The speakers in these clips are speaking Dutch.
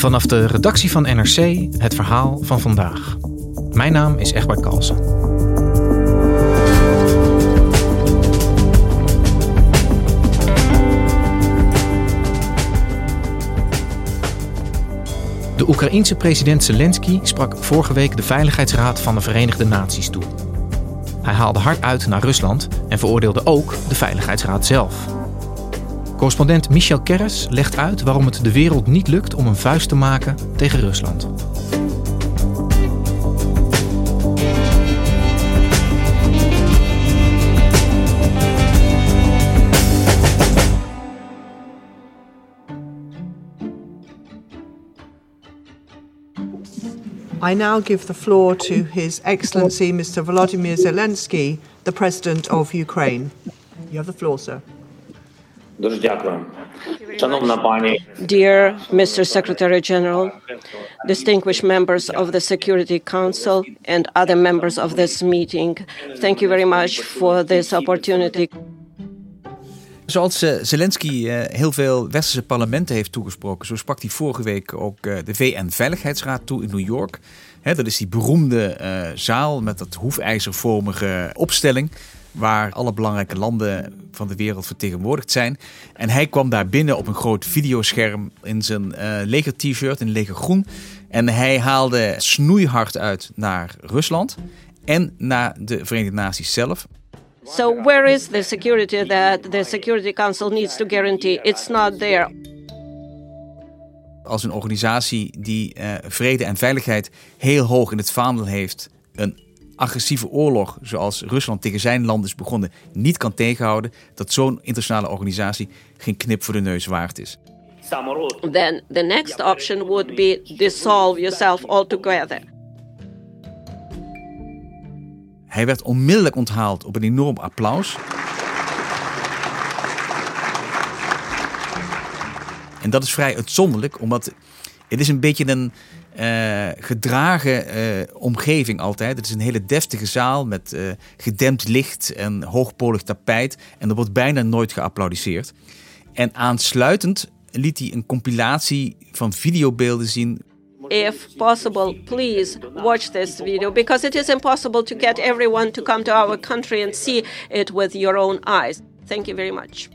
Vanaf de redactie van NRC het verhaal van vandaag. Mijn naam is Egbert Kalsen. De Oekraïense president Zelensky sprak vorige week de Veiligheidsraad van de Verenigde Naties toe. Hij haalde hard uit naar Rusland en veroordeelde ook de Veiligheidsraad zelf. Correspondent Michel Kerres legt uit waarom het de wereld niet lukt om een vuist te maken tegen Rusland. I now give the floor to His Excellency Mr. Volodymyr Zelensky, the President of Ukraine. You have the floor, sir. Dear Mr. Secretary General, distinguished members of the Security Council, and other members of this meeting, thank you very much for this opportunity. Zoals eh, Zelensky eh, heel veel westerse parlementen heeft toegesproken, zo sprak hij vorige week ook eh, de VN-veiligheidsraad toe in New York. Hè, dat is die beroemde eh, zaal met dat hoefijzervormige opstelling, waar alle belangrijke landen van de wereld vertegenwoordigd zijn. En hij kwam daar binnen op een groot videoscherm in zijn eh leger t-shirt, in leger groen. En hij haalde snoeihard uit naar Rusland en naar de Verenigde Naties zelf. So, where is the security that the Security Council needs to guarantee? It's not there. als een organisatie die eh, vrede en veiligheid heel hoog in het vaandel heeft, een agressieve oorlog, zoals Rusland tegen zijn land is begonnen, niet kan tegenhouden, dat zo'n internationale organisatie geen knip voor de neus waard is. Then the next option would be dissolve yourself altogether. Hij werd onmiddellijk onthaald op een enorm applaus. En dat is vrij uitzonderlijk, omdat het is een beetje een eh, gedragen eh, omgeving altijd. Het is een hele deftige zaal met eh, gedempt licht en hoogpolig tapijt. En er wordt bijna nooit geapplaudisseerd. En aansluitend liet hij een compilatie van videobeelden zien If possible, please watch this video because it is impossible to get everyone to come to our country and see it with your own eyes. Thank you very much.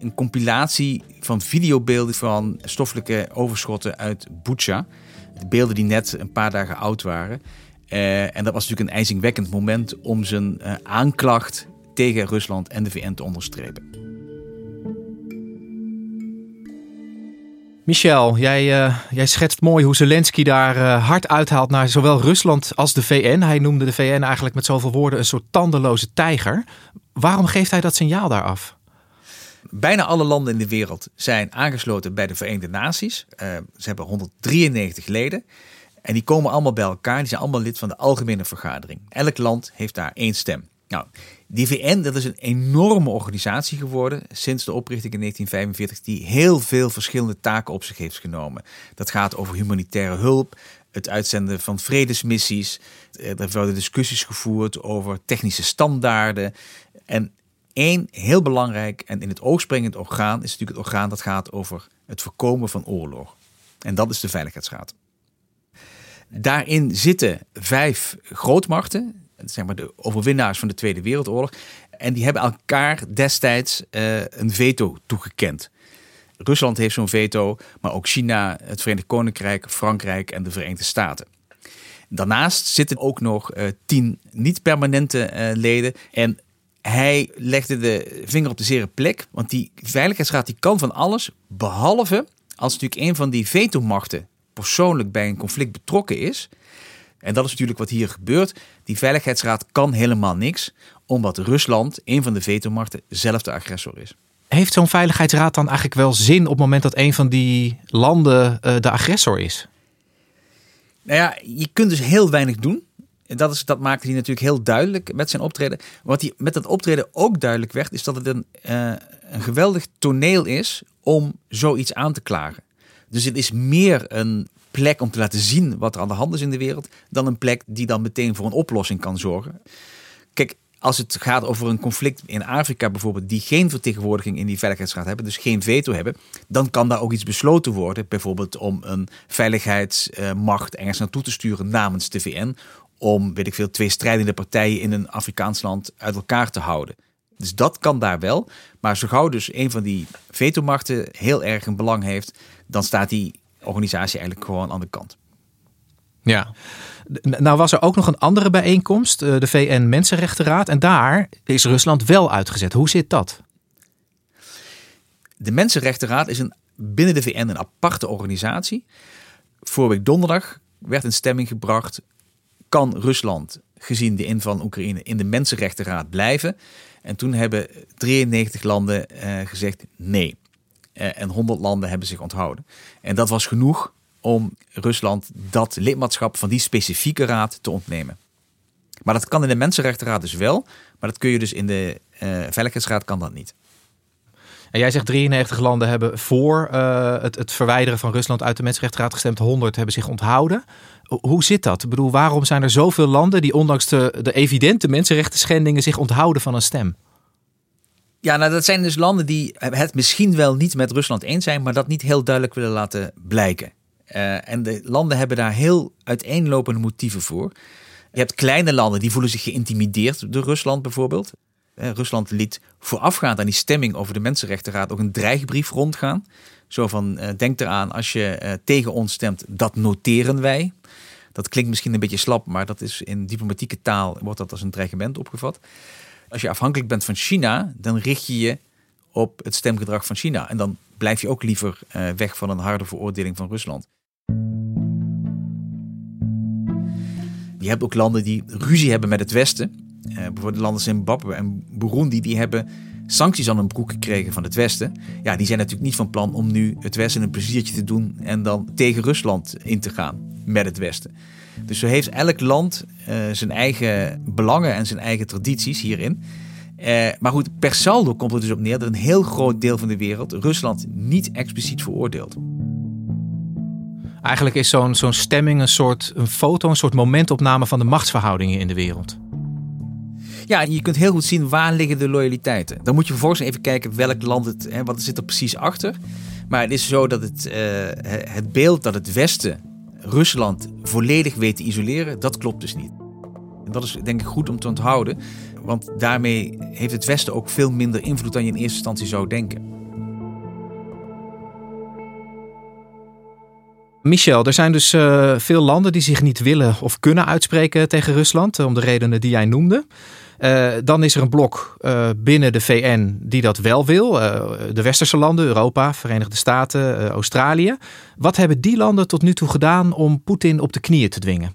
een compilatie van videobeelden van stoffelijke overschotten uit Bucha. De beelden die net een paar dagen oud waren. Eh, en dat was natuurlijk een ijzingwekkend moment om zijn eh, aanklacht tegen Rusland en de VN te onderstrepen. Michel, jij, eh, jij schetst mooi hoe Zelensky daar hard uithaalt naar zowel Rusland als de VN. Hij noemde de VN eigenlijk met zoveel woorden een soort tandeloze tijger. Waarom geeft hij dat signaal daar af? Bijna alle landen in de wereld zijn aangesloten bij de Verenigde Naties. Eh, ze hebben 193 leden. En die komen allemaal bij elkaar. Die zijn allemaal lid van de Algemene Vergadering. Elk land heeft daar één stem. Nou, die VN dat is een enorme organisatie geworden sinds de oprichting in 1945, die heel veel verschillende taken op zich heeft genomen. Dat gaat over humanitaire hulp, het uitzenden van vredesmissies. Eh, Er worden discussies gevoerd over technische standaarden. En één heel belangrijk en in het oog springend orgaan is natuurlijk het orgaan dat gaat over het voorkomen van oorlog. En dat is de Veiligheidsraad. Daarin zitten vijf grootmachten, zeg maar de overwinnaars van de Tweede Wereldoorlog. En die hebben elkaar destijds eh, een veto toegekend. Rusland heeft zo'n veto, maar ook China, het Verenigd Koninkrijk, Frankrijk en de Verenigde Staten. Daarnaast zitten ook nog eh, tien niet-permanente eh, leden. En hij legde de vinger op de zere plek, want die Veiligheidsraad die kan van alles, behalve als natuurlijk een van die vetomachten persoonlijk bij een conflict betrokken is. En dat is natuurlijk wat hier gebeurt. Die Veiligheidsraad kan helemaal niks, omdat Rusland, een van de vetomachten, zelf de agressor is. Heeft zo'n veiligheidsraad dan eigenlijk wel zin op het moment dat een van die landen eh, de agressor is? Nou ja, je kunt dus heel weinig doen. Dat, is, dat maakte hij natuurlijk heel duidelijk met zijn optreden. Wat hij met dat optreden ook duidelijk werd, is dat het een, eh, een geweldig toneel is om zoiets aan te klagen. Dus het is meer een plek om te laten zien wat er aan de hand is in de wereld, dan een plek die dan meteen voor een oplossing kan zorgen. Kijk, als het gaat over een conflict in Afrika bijvoorbeeld, die geen vertegenwoordiging in die Veiligheidsraad hebben, dus geen veto hebben, dan kan daar ook iets besloten worden. Bijvoorbeeld om een veiligheidsmacht ergens naartoe te sturen namens de VN. Om, weet ik veel, twee strijdende partijen in een Afrikaans land uit elkaar te houden. Dus dat kan daar wel. Maar zo gauw dus een van die vetomachten heel erg een belang heeft, dan staat die organisatie eigenlijk gewoon aan de kant. Ja. Nou was er ook nog een andere bijeenkomst, eh, de VN Mensenrechtenraad. En daar is Rusland wel uitgezet. Hoe zit dat? De Mensenrechtenraad is een, binnen de VN een aparte organisatie. Vorige week donderdag werd een stemming gebracht. Kan Rusland, gezien de inval van Oekraïne, in de Mensenrechtenraad blijven? En toen hebben 93 landen eh, gezegd nee. Eh, en 100 landen hebben zich onthouden. En dat was genoeg om Rusland dat lidmaatschap van die specifieke raad te ontnemen. Maar dat kan in de Mensenrechtenraad dus wel, maar dat kun je dus in de uh, Veiligheidsraad kan dat niet. En jij zegt 93 landen hebben voor uh, het, het, verwijderen van Rusland uit de Mensenrechtenraad gestemd, 100 hebben zich onthouden. Hoe zit dat? Ik bedoel, waarom zijn er zoveel landen die ondanks de, de evidente mensenrechten schendingen zich onthouden van een stem? Ja, nou dat zijn dus landen die het misschien wel niet met Rusland eens zijn, maar dat niet heel duidelijk willen laten blijken. Uh, en de landen hebben daar heel uiteenlopende motieven voor. Je hebt kleine landen die voelen zich geïntimideerd door Rusland bijvoorbeeld. Rusland liet voorafgaand aan die stemming over de Mensenrechtenraad ook een dreigbrief rondgaan. Zo van, uh, denk eraan, als je tegen ons stemt, dat noteren wij. Dat klinkt misschien een beetje slap, maar dat is in diplomatieke taal wordt dat als een dreigement opgevat. Als je afhankelijk bent van China, dan richt je je op het stemgedrag van China. En dan blijf je ook liever weg van een harde veroordeling van Rusland. Je hebt ook landen die ruzie hebben met het Westen. Uh, bijvoorbeeld landen Zimbabwe en Burundi, die hebben sancties aan hun broek gekregen van het Westen. Ja, die zijn natuurlijk niet van plan om nu het Westen een pleziertje te doen en dan tegen Rusland in te gaan met het Westen. Dus zo heeft elk land uh, zijn eigen belangen en zijn eigen tradities hierin. Uh, maar goed, per saldo komt het dus op neer dat een heel groot deel van de wereld Rusland niet expliciet veroordeelt. Eigenlijk is zo'n zo'n stemming een soort een foto, een soort momentopname van de machtsverhoudingen in de wereld. Ja, je kunt heel goed zien waar liggen de loyaliteiten. Dan moet je vervolgens even kijken welk land het, hè, wat zit er precies achter. Maar het is zo dat het, uh, het beeld dat het Westen Rusland volledig weet te isoleren, dat klopt dus niet. En dat is denk ik goed om te onthouden, want daarmee heeft het Westen ook veel minder invloed dan je in eerste instantie zou denken. Michel, er zijn dus uh, veel landen die zich niet willen of kunnen uitspreken tegen Rusland, om de redenen die jij noemde. Uh, dan is er een blok uh, binnen de VN die dat wel wil. de westerse landen, Europa, Verenigde Staten, Australië. Wat hebben die landen tot nu toe gedaan om Poetin op de knieën te dwingen?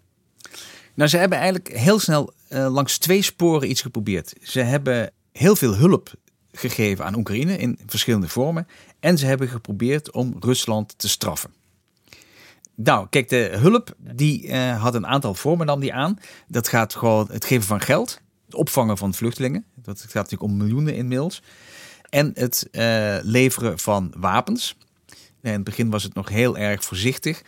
Nou, ze hebben eigenlijk heel snel langs twee sporen iets geprobeerd. Ze hebben heel veel hulp gegeven aan Oekraïne in verschillende vormen. En ze hebben geprobeerd om Rusland te straffen. Nou, kijk, de hulp die had een aantal vormen nam die aan. Dat gaat gewoon het geven van geld, het opvangen van vluchtelingen. Dat gaat natuurlijk om miljoenen inmiddels. En het uh, leveren van wapens. In het begin was het nog heel erg voorzichtig.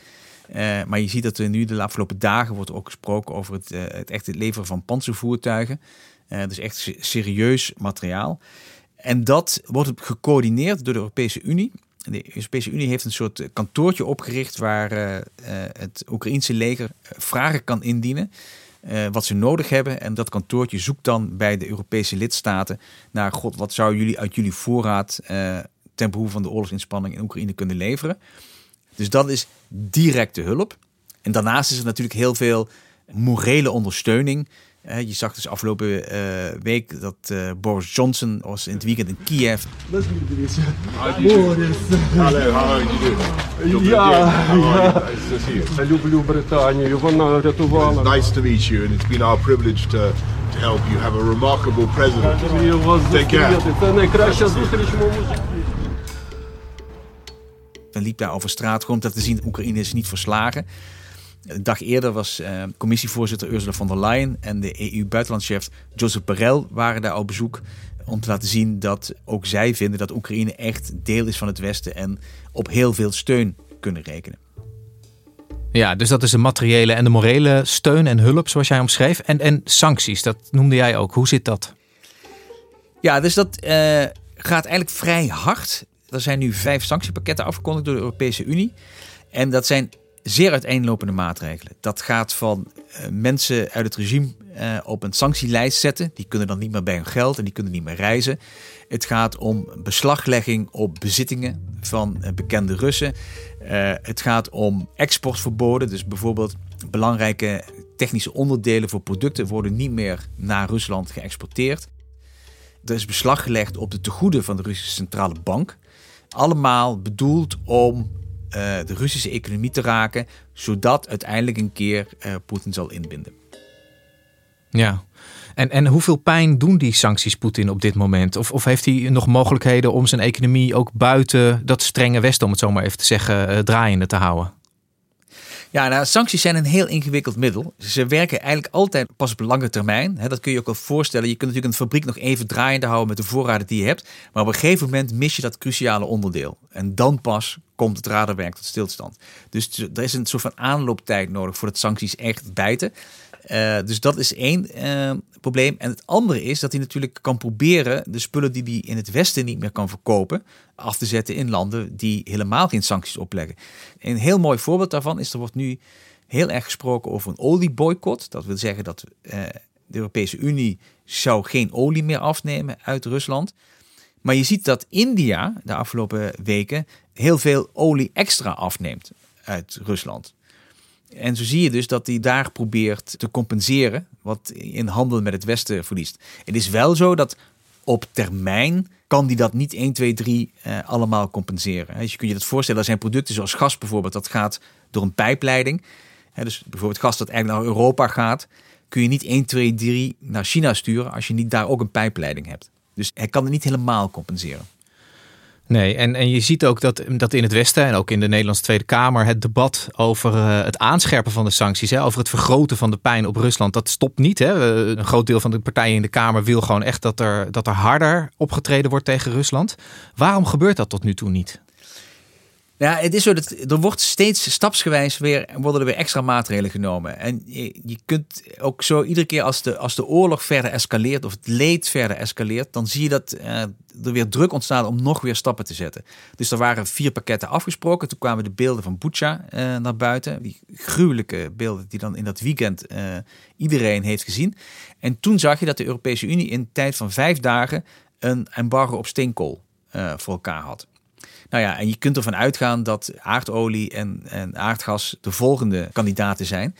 Uh, maar je ziet dat er nu de afgelopen dagen wordt ook gesproken over het, het echte leveren van panzervoertuigen. dus echt serieus materiaal. En dat wordt gecoördineerd door de Europese Unie. De Europese Unie heeft een soort eh, kantoortje opgericht waar uh, het Oekraïense leger vragen kan indienen. Uh, wat ze nodig hebben. En dat kantoortje zoekt dan bij de Europese lidstaten naar God, wat zou jullie uit jullie voorraad uh, ten behoeve van de oorlogsinspanning in Oekraïne kunnen leveren. Dus dat is directe hulp. En daarnaast is er natuurlijk heel veel morele ondersteuning je zag dus afgelopen uh, week dat uh, Boris Johnson was in het weekend in Kiev. Boris. Hallo, how are you doing? Ja, ja. Люблю Британію. Вона рятувала. Nice to meet you and it's been our privilege to to help you have a remarkable president. Take care. Це найкраща зустріч в моєму житті. Men liep daar over straat gewoon om te zien Oekraïne is niet verslagen. Een dag eerder was uh, commissievoorzitter Ursula von der Leyen en de EU-buitenlandchef Joseph Borrell waren daar op bezoek om te laten zien dat ook zij vinden dat Oekraïne echt deel is van het Westen en op heel veel steun kunnen rekenen. Ja, dus dat is de materiële en de morele steun en hulp, zoals jij omschreef. En, en sancties, dat noemde jij ook. Hoe zit dat? Ja, dus dat uh, gaat eigenlijk vrij hard. Er zijn nu vijf sanctiepakketten afgekondigd door de Europese Unie. En dat zijn zeer uiteenlopende maatregelen. Dat gaat van uh, mensen uit het regime uh, op een sanctielijst zetten. Die kunnen dan niet meer bij hun geld en die kunnen niet meer reizen. Het gaat om beslaglegging op bezittingen van uh, bekende Russen. het gaat om exportverboden. Dus bijvoorbeeld belangrijke technische onderdelen voor producten worden niet meer naar Rusland geëxporteerd. Er is beslag gelegd op de tegoeden van de Russische Centrale Bank. Allemaal bedoeld om de Russische economie te raken, zodat uiteindelijk een keer uh, Poetin zal inbinden. Ja, en, en hoeveel pijn doen die sancties Poetin op dit moment? Of, of heeft hij nog mogelijkheden om zijn economie ook buiten dat strenge Westen, om het zo maar even te zeggen, uh, draaiende te houden? Ja, nou, sancties zijn een heel ingewikkeld middel. Ze werken eigenlijk altijd pas op lange termijn. dat kun je ook wel voorstellen. Je kunt natuurlijk een fabriek nog even draaiende houden met de voorraden die je hebt. Maar op een gegeven moment mis je dat cruciale onderdeel. En dan pas komt het radarwerk tot stilstand. Dus er is een soort van aanlooptijd nodig voordat sancties echt bijten. Uh, dus dat is één uh, probleem. En het andere is dat hij natuurlijk kan proberen de spullen die hij in het Westen niet meer kan verkopen, af te zetten in landen die helemaal geen sancties opleggen. Een heel mooi voorbeeld daarvan is, er wordt nu heel erg gesproken over een olieboycott. Dat wil zeggen dat uh, de Europese Unie zou geen olie meer afnemen uit Rusland. Maar je ziet dat India de afgelopen weken heel veel olie extra afneemt uit Rusland. En zo zie je dus dat hij daar probeert te compenseren wat in handel met het Westen verliest. Het is wel zo dat op termijn kan die dat niet 1, 2, 3 uh, allemaal compenseren. Dus je kunt je dat voorstellen, er zijn producten zoals gas bijvoorbeeld, dat gaat door een pijpleiding. Dus bijvoorbeeld gas dat eigenlijk naar Europa gaat, kun je niet 1, 2, 3 naar China sturen als je niet daar ook een pijpleiding hebt. Dus hij kan het niet helemaal compenseren. Nee, en, en je ziet ook dat, dat in het Westen en ook in de Nederlandse Tweede Kamer het debat over uh, het aanscherpen van de sancties, hè, over het vergroten van de pijn op Rusland, dat stopt niet. Hè. Een groot deel van de partijen in de Kamer wil gewoon echt dat er, dat er harder opgetreden wordt tegen Rusland. Waarom gebeurt dat tot nu toe niet? Ja, het is zo dat er wordt steeds stapsgewijs weer worden er weer extra maatregelen genomen. En je, je, kunt ook zo iedere keer als de, als de oorlog verder escaleert of het leed verder escaleert, dan zie je dat uh, er weer druk ontstaat om nog weer stappen te zetten. Dus er waren vier pakketten afgesproken. Toen kwamen de beelden van Bucha uh, naar buiten. Die gruwelijke beelden die dan in dat weekend uh, iedereen heeft gezien. En toen zag je dat de Europese Unie in tijd van vijf dagen een embargo op steenkool voor elkaar had. Nou ja, en je kunt ervan uitgaan dat aardolie en, en aardgas de volgende kandidaten zijn.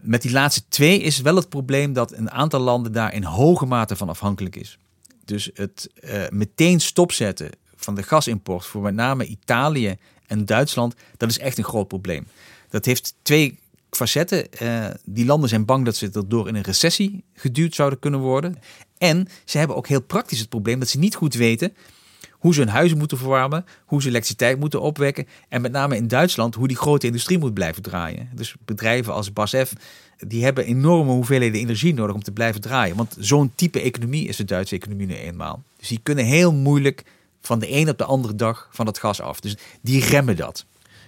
Met die laatste twee is wel het probleem dat een aantal landen daar in hoge mate van afhankelijk is. Dus het uh, meteen stopzetten van de gasimport voor met name Italië en Duitsland, dat is echt een groot probleem. Dat heeft twee facetten. Uh, die landen zijn bang dat ze erdoor in een recessie geduwd zouden kunnen worden. En ze hebben ook heel praktisch het probleem dat ze niet goed weten hoe ze hun huizen moeten verwarmen, hoe ze elektriciteit moeten opwekken. En met name in Duitsland hoe die grote industrie moet blijven draaien. Dus bedrijven als BASF, die hebben enorme hoeveelheden energie nodig om te blijven draaien. Want zo'n type economie is de Duitse economie nu eenmaal. Dus die kunnen heel moeilijk van de een op de andere dag van dat gas af. Dus die remmen dat.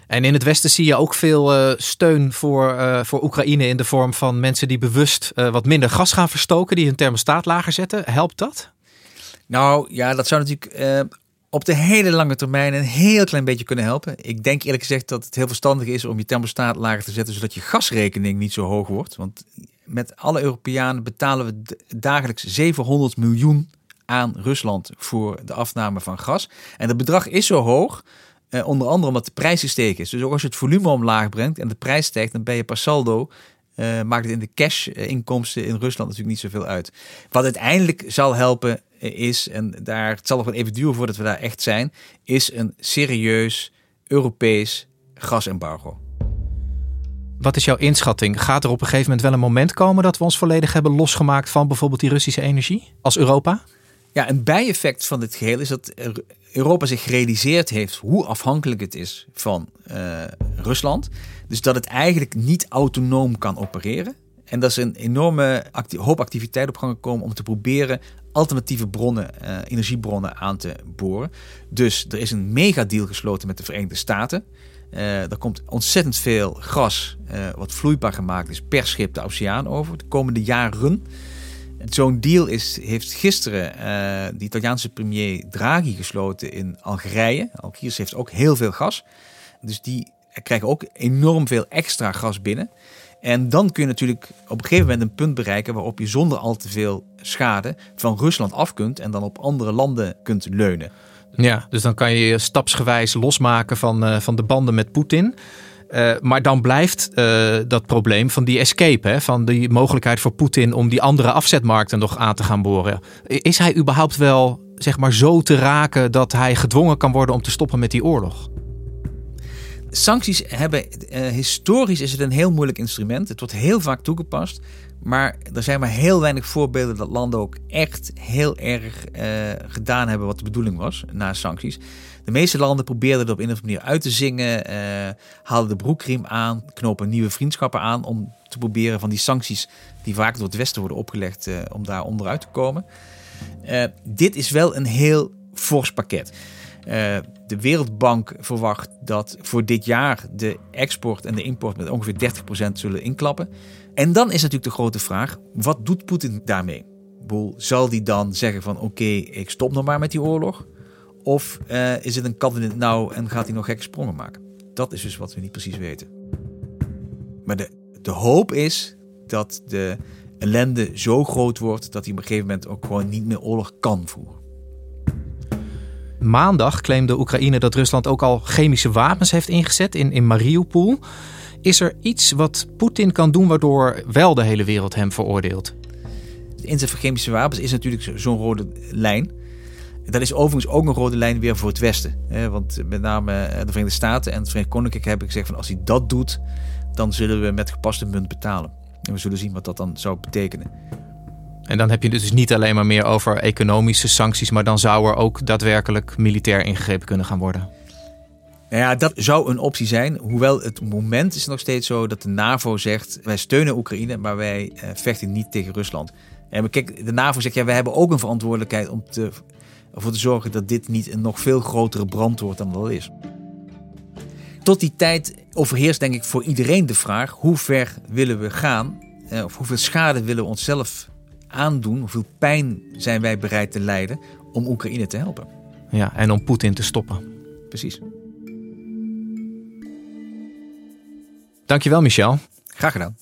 En in het Westen zie je ook veel uh, steun voor, uh, voor Oekraïne in de vorm van mensen die bewust uh, wat minder gas gaan verstoken, die hun thermostaat lager zetten. Helpt dat? Nou ja, dat zou natuurlijk op de hele lange termijn een heel klein beetje kunnen helpen. Ik denk eerlijk gezegd dat het heel verstandig is om je thermostaat lager te zetten, zodat je gasrekening niet zo hoog wordt. Want met alle Europeanen betalen we dagelijks 700 miljoen aan Rusland voor de afname van gas. En dat bedrag is zo hoog, eh, onder andere omdat de prijs gestegen is. Dus ook als je het volume omlaag brengt en de prijs stijgt, dan ben je per saldo uh, maakt het in de cash-inkomsten in Rusland natuurlijk niet zoveel uit. Wat uiteindelijk zal helpen is, en daar het zal nog wel even duren voordat we daar echt zijn, is een serieus Europees gasembargo. Wat is jouw inschatting? Gaat er op een gegeven moment wel een moment komen dat we ons volledig hebben losgemaakt van bijvoorbeeld die Russische energie als Europa? Ja, een bijeffect van dit geheel is dat Europa zich gerealiseerd heeft hoe afhankelijk het is van uh, Rusland. Dus dat het eigenlijk niet autonoom kan opereren. En dat is een enorme hoop activiteit op gang gekomen om te proberen alternatieve bronnen, uh, energiebronnen aan te boren. Dus er is een megadeal gesloten met de Verenigde Staten. Uh, er komt ontzettend veel gas, uh, wat vloeibaar gemaakt is, per schip de oceaan over de komende jaren. Zo'n deal is, heeft gisteren de Italiaanse premier Draghi gesloten in Algerije. Algiers heeft ook heel veel gas. Dus die krijgen ook enorm veel extra gas binnen. En dan kun je natuurlijk op een gegeven moment een punt bereiken waarop je zonder al te veel schade van Rusland af kunt en dan op andere landen kunt leunen. Ja, dus dan kan je je stapsgewijs losmaken van, uh, van de banden met Poetin. Uh, maar dan blijft uh, dat probleem van die escape, hè, van die mogelijkheid voor Poetin om die andere afzetmarkten nog aan te gaan boren. Is hij überhaupt wel zeg maar, zo te raken dat hij gedwongen kan worden om te stoppen met die oorlog? Sancties hebben, uh, historisch is het een heel moeilijk instrument. Het wordt heel vaak toegepast. Maar er zijn maar heel weinig voorbeelden dat landen ook echt heel erg uh, gedaan hebben wat de bedoeling was na sancties. De meeste landen probeerden er op een of andere manier uit te zingen, uh, haalden de broekriem aan, knopen nieuwe vriendschappen aan om te proberen van die sancties die vaak door het Westen worden opgelegd, om daar onderuit te komen. dit is wel een heel fors pakket. De Wereldbank verwacht dat voor dit jaar de export en de import met ongeveer 30% zullen inklappen. En dan is natuurlijk de grote vraag: wat doet Poetin daarmee? Boel, zal die dan zeggen van oké, ik stop nog maar met die oorlog? Of uh, is het een kat nauw en gaat hij nog gekke sprongen maken? Dat is dus wat we niet precies weten. Maar de, de hoop is dat de ellende zo groot wordt dat hij op een gegeven moment ook gewoon niet meer oorlog kan voeren. Maandag claimde Oekraïne dat Rusland ook al chemische wapens heeft ingezet in, in Mariupol. Is er iets wat Poetin kan doen waardoor wel de hele wereld hem veroordeelt? De inzet van chemische wapens is natuurlijk zo'n rode lijn. Dat is overigens ook een rode lijn weer voor het Westen. Want met name eh, de Verenigde Staten en het Verenigd Koninkrijk hebben gezegd van als hij dat doet, dan zullen we met gepaste munt betalen. En we zullen zien wat dat dan zou betekenen. En dan heb je dus niet alleen maar meer over economische sancties, maar dan zou er ook daadwerkelijk militair ingegrepen kunnen gaan worden. Nou ja, dat zou een optie zijn. Hoewel het moment is nog steeds zo dat de NAVO zegt: wij steunen Oekraïne, maar wij eh, vechten niet tegen Rusland. En kijk, de NAVO zegt ja, wij hebben ook een verantwoordelijkheid om te, ervoor te zorgen dat dit niet een nog veel grotere brand wordt dan het is. Tot die tijd overheerst denk ik voor iedereen de vraag: hoe ver willen we gaan? Eh, of hoeveel schade willen we onszelf aandoen? Hoeveel pijn zijn wij bereid te lijden om Oekraïne te helpen? Ja, en om Poetin te stoppen. Precies. Dankjewel, Michel. Graag gedaan.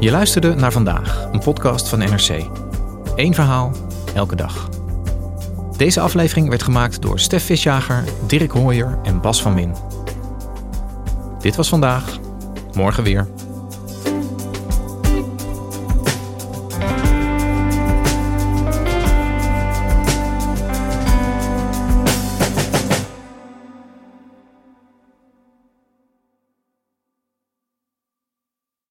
Je luisterde naar vandaag, een podcast van NRC. Eén verhaal, elke dag. Deze aflevering werd gemaakt door Stef Visjager, Dirk Hooyer en Bas van Win. Dit was vandaag, morgen weer.